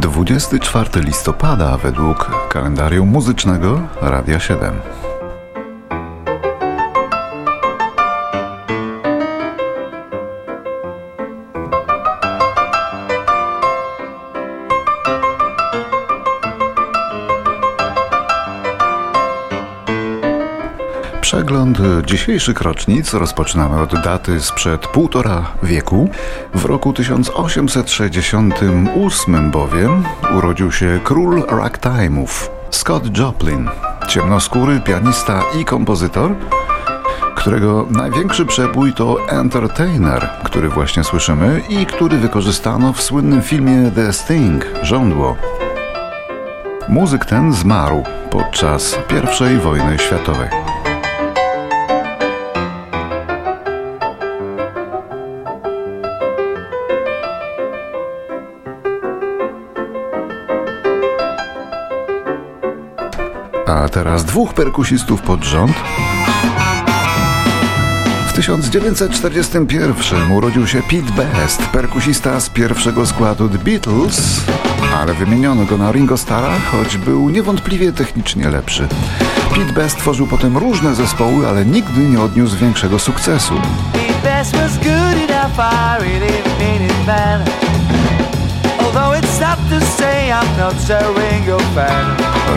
24 listopada według kalendarium muzycznego Radia 7. Przegląd dzisiejszych rocznic rozpoczynamy od daty sprzed półtora wieku. W roku 1868 bowiem urodził się król ragtime'ów Scott Joplin, ciemnoskóry pianista i kompozytor, którego największy przebój to Entertainer, który właśnie słyszymy i który wykorzystano w słynnym filmie The Sting, Żądło. Muzyk ten zmarł podczas I wojny światowej. A teraz dwóch perkusistów pod rząd. W 1941 urodził się Pete Best, perkusista z pierwszego składu The Beatles, ale wymieniono go na Ringo Starra, choć był niewątpliwie technicznie lepszy. Pete Best tworzył potem różne zespoły, ale nigdy nie odniósł większego sukcesu.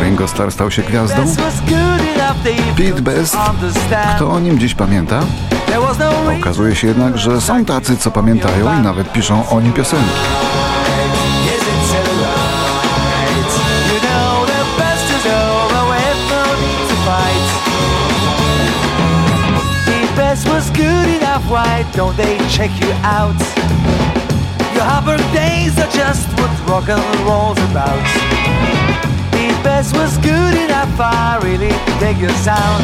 Ringo Starr stał się gwiazdą. Pete Best, kto o nim dziś pamięta? Okazuje się jednak, że są tacy, co pamiętają i nawet piszą o nim piosenki. was good enough, why don't they check you out? Your are just what rock and roll's about. The best was good enough, I really dig your sound.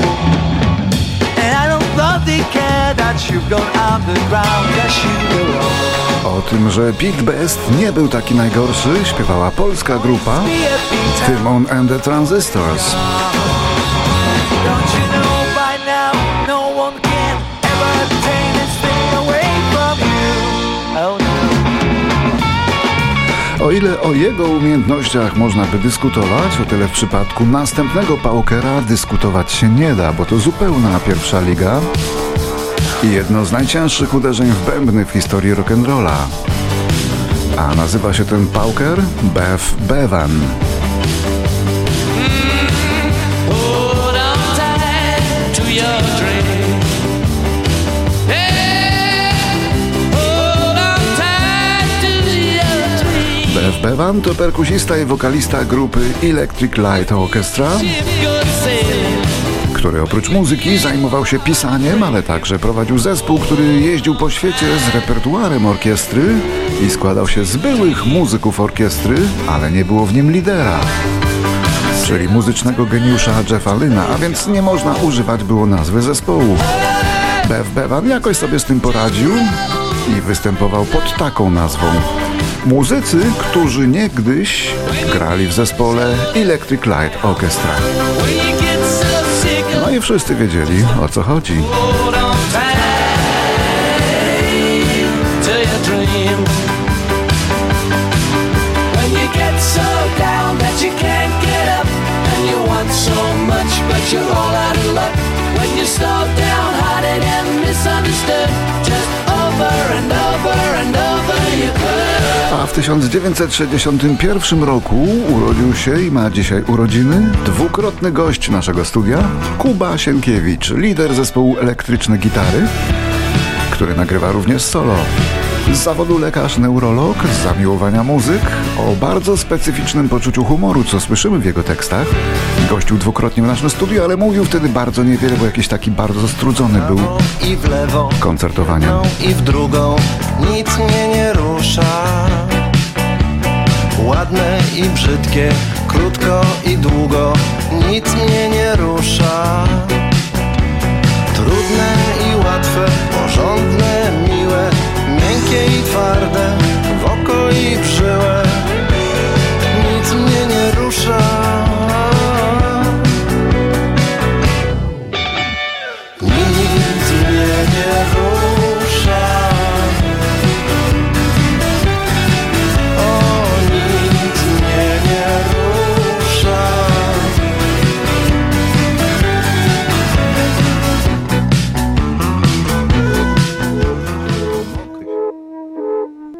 And I don't they care that you've gone underground, yes you will. O tym, że Pete Best nie był taki najgorszy, śpiewała polska grupa Timon and the Transistors. Ile o jego umiejętnościach można by dyskutować, o tyle w przypadku następnego Paukera dyskutować się nie da, bo to zupełna pierwsza liga i jedno z najcięższych uderzeń w bębny w historii rock'n'rolla. A nazywa się ten Pauker Bev Bevan. Bevan to perkusista i wokalista grupy Electric Light Orchestra, który oprócz muzyki zajmował się pisaniem, ale także prowadził zespół, który jeździł po świecie z repertuarem orkiestry i składał się z byłych muzyków orkiestry, ale nie było w nim lidera czyli muzycznego geniusza Jeffa Lyna, a więc nie można używać było nazwy zespołu. Bev Bevan jakoś sobie z tym poradził i występował pod taką nazwą Muzycy, którzy niegdyś grali w zespole Electric Light Orchestra. No i wszyscy wiedzieli o co chodzi. much, A w 1961 roku urodził się i ma dzisiaj urodziny dwukrotny gość naszego studia, Kuba Sienkiewicz, lider zespołu Elektryczne Gitary, który nagrywa również solo. Z zawodu lekarz neurolog, z zamiłowania muzyk, o bardzo specyficznym poczuciu humoru, co słyszymy w jego tekstach. Gościł dwukrotnie w naszym studiu, ale mówił wtedy bardzo niewiele, bo jakiś taki bardzo strudzony był i w lewo, koncertowaniem. I w drugą nic mnie nie rusza. Ładne i brzydkie, krótko i długo, nic mnie nie rusza. Trudne i łatwe, porządne, miękkie i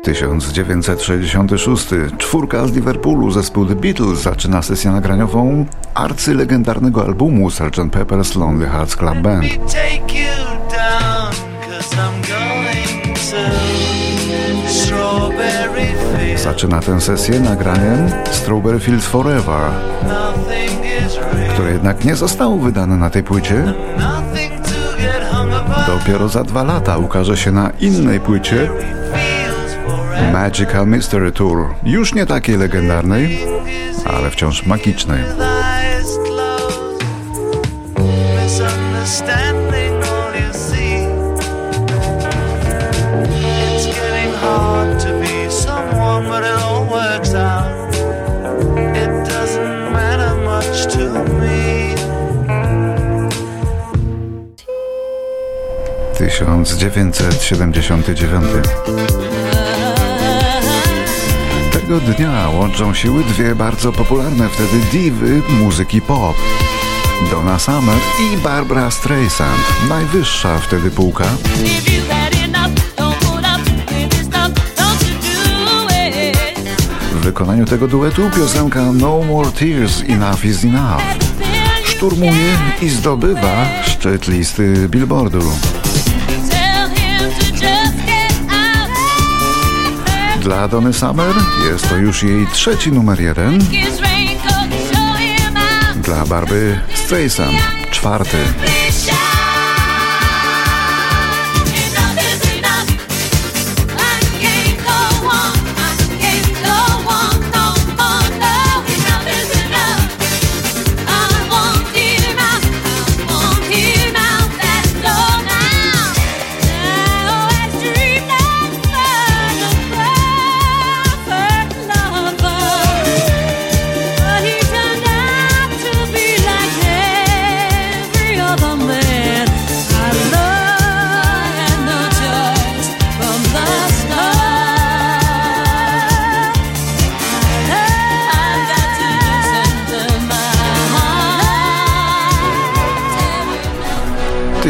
1966. Czwórka z Liverpoolu, zespół The Beatles zaczyna sesję nagraniową arcylegendarnego albumu Sgt. Pepper's Lonely Hearts Club Band. Zaczyna tę sesję nagraniem Strawberry Fields Forever, które jednak nie zostało wydane na tej płycie. Dopiero za dwa lata ukaże się na innej płycie Magical Mystery Tour. Już nie takiej legendarnej, ale wciąż magicznej. Tysiąc dziewięćset siedemdziesiąty dziewiąty. Tego dnia łączą siły dwie bardzo popularne wtedy diwy muzyki pop. Donna Summer i Barbara Streisand. Najwyższa wtedy półka. W wykonaniu tego duetu piosenka No More Tears Enough is Enough szturmuje i zdobywa szczyt listy Billboardu. Dla Dony Summer jest to już jej trzeci numer jeden. Dla Barby Streisand czwarty.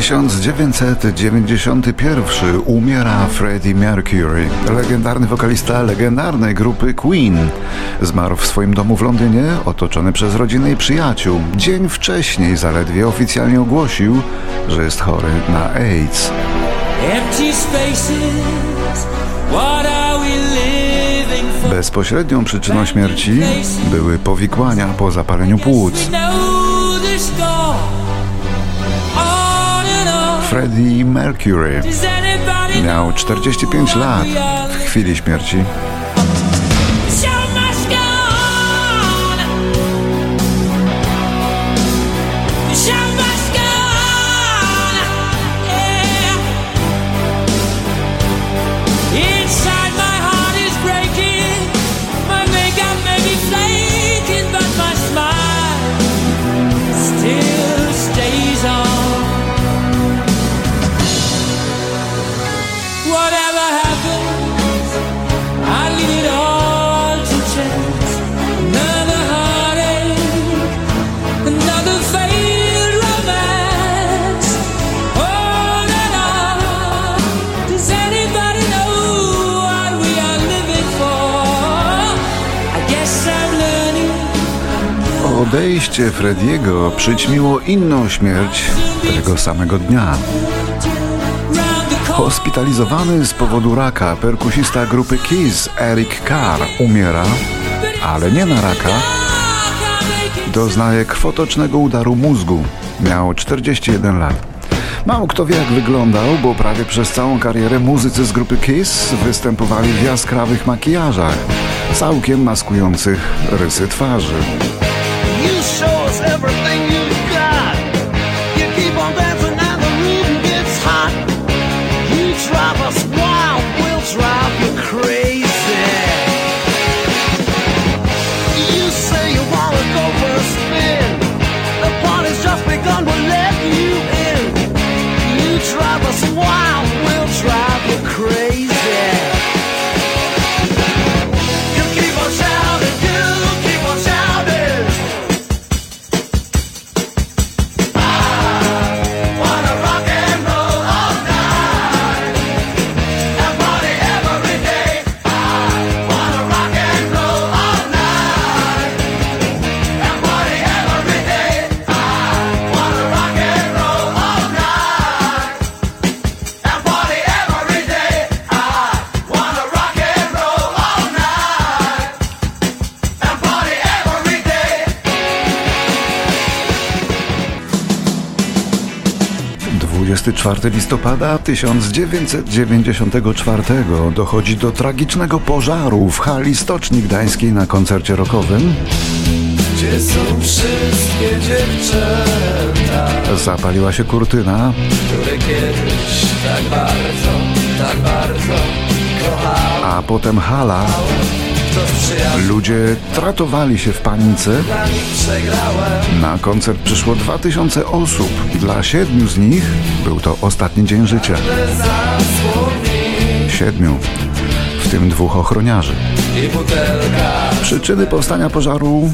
Tysiąc dziewięćset dziewięćdziesiąty pierwszy umiera Freddie Mercury, legendarny wokalista legendarnej grupy Queen. Zmarł w swoim domu w Londynie, otoczony przez rodzinę i przyjaciół. Dzień wcześniej zaledwie oficjalnie ogłosił, że jest chory na AIDS. Bezpośrednią przyczyną śmierci były powikłania po zapaleniu płuc. Freddie Mercury miał 45 lat w chwili śmierci. Odejście Frediego przyćmiło inną śmierć tego samego dnia. Hospitalizowany z powodu raka perkusista grupy Kiss Eric Carr umiera, ale nie na raka. Doznaje krwotocznego udaru mózgu. Miał 41 lat. Mało kto wie jak wyglądał, bo prawie przez całą karierę muzycy z grupy Kiss występowali w jaskrawych makijażach, całkiem maskujących rysy twarzy. 24 listopada 1994 dochodzi do tragicznego pożaru w hali Stoczni Gdańskiej na koncercie rockowym. Gdzie są wszystkie dziewczęta, Zapaliła się kurtyna, które kiedyś tak bardzo, tak bardzo kochałem? a potem hala. Ludzie tratowali się w panice. Na koncert przyszło 2000 osób. Dla siedmiu z nich był to ostatni dzień życia. Siedmiu, w tym dwóch ochroniarzy. Przyczyny powstania pożaru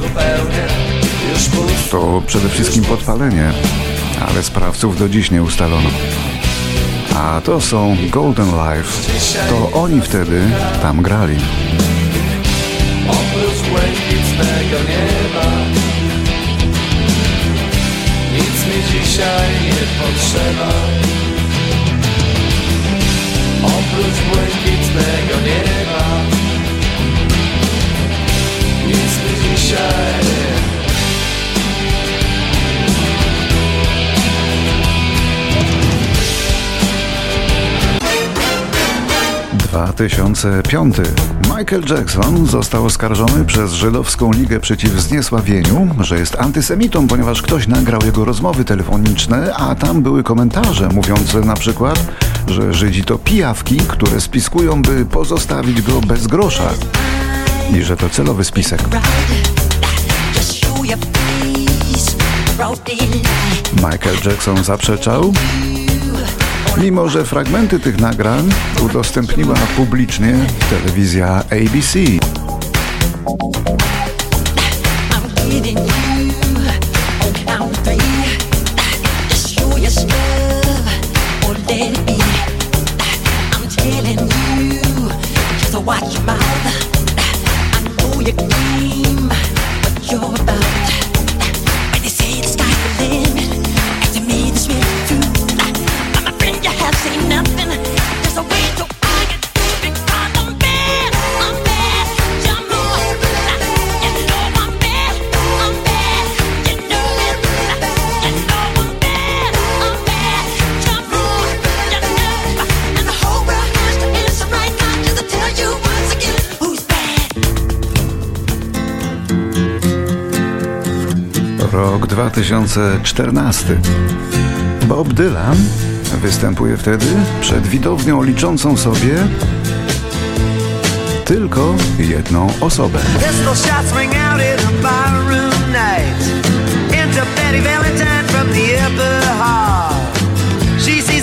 to przede wszystkim podpalenie, ale sprawców do dziś nie ustalono. A to są Golden Life. To oni wtedy tam grali. Błękitnego nieba. Nic mi dzisiaj nie potrzeba. Oprócz błękitnego nieba. Nic mi dzisiaj nie 2005. Michael Jackson został oskarżony przez Żydowską Ligę Przeciw Zniesławieniu, że jest antysemitą, ponieważ ktoś nagrał jego rozmowy telefoniczne, a tam były komentarze mówiące na przykład, że Żydzi to pijawki, które spiskują, by pozostawić go bez grosza. I że to celowy spisek. Michael Jackson zaprzeczał, mimo że fragmenty tych nagrań udostępniła publicznie telewizja ABC. Rok 2014. Bob Dylan występuje wtedy przed widownią liczącą sobie tylko jedną osobę.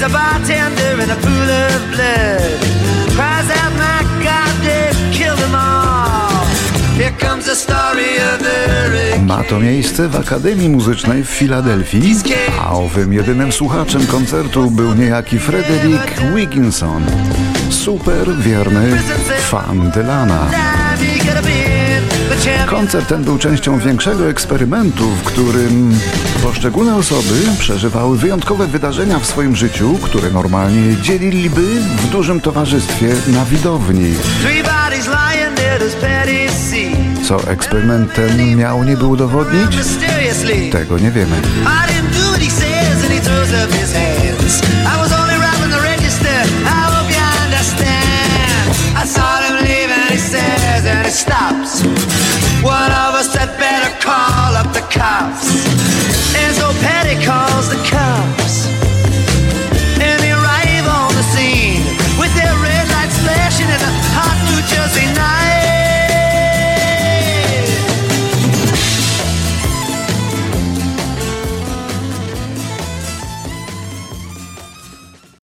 A bartender in a pool of blood. Cries out, my God, they've killed them all. Ma to miejsce w Akademii Muzycznej w Filadelfii, a owym jedynym słuchaczem koncertu był niejaki Frederick Wigginson, super wierny fan Dylana. Koncert ten był częścią większego eksperymentu, w którym poszczególne osoby przeżywały wyjątkowe wydarzenia w swoim życiu, które normalnie dzieliliby w dużym towarzystwie na widowni. Co eksperyment ten miał niby udowodnić? Tego nie wiemy.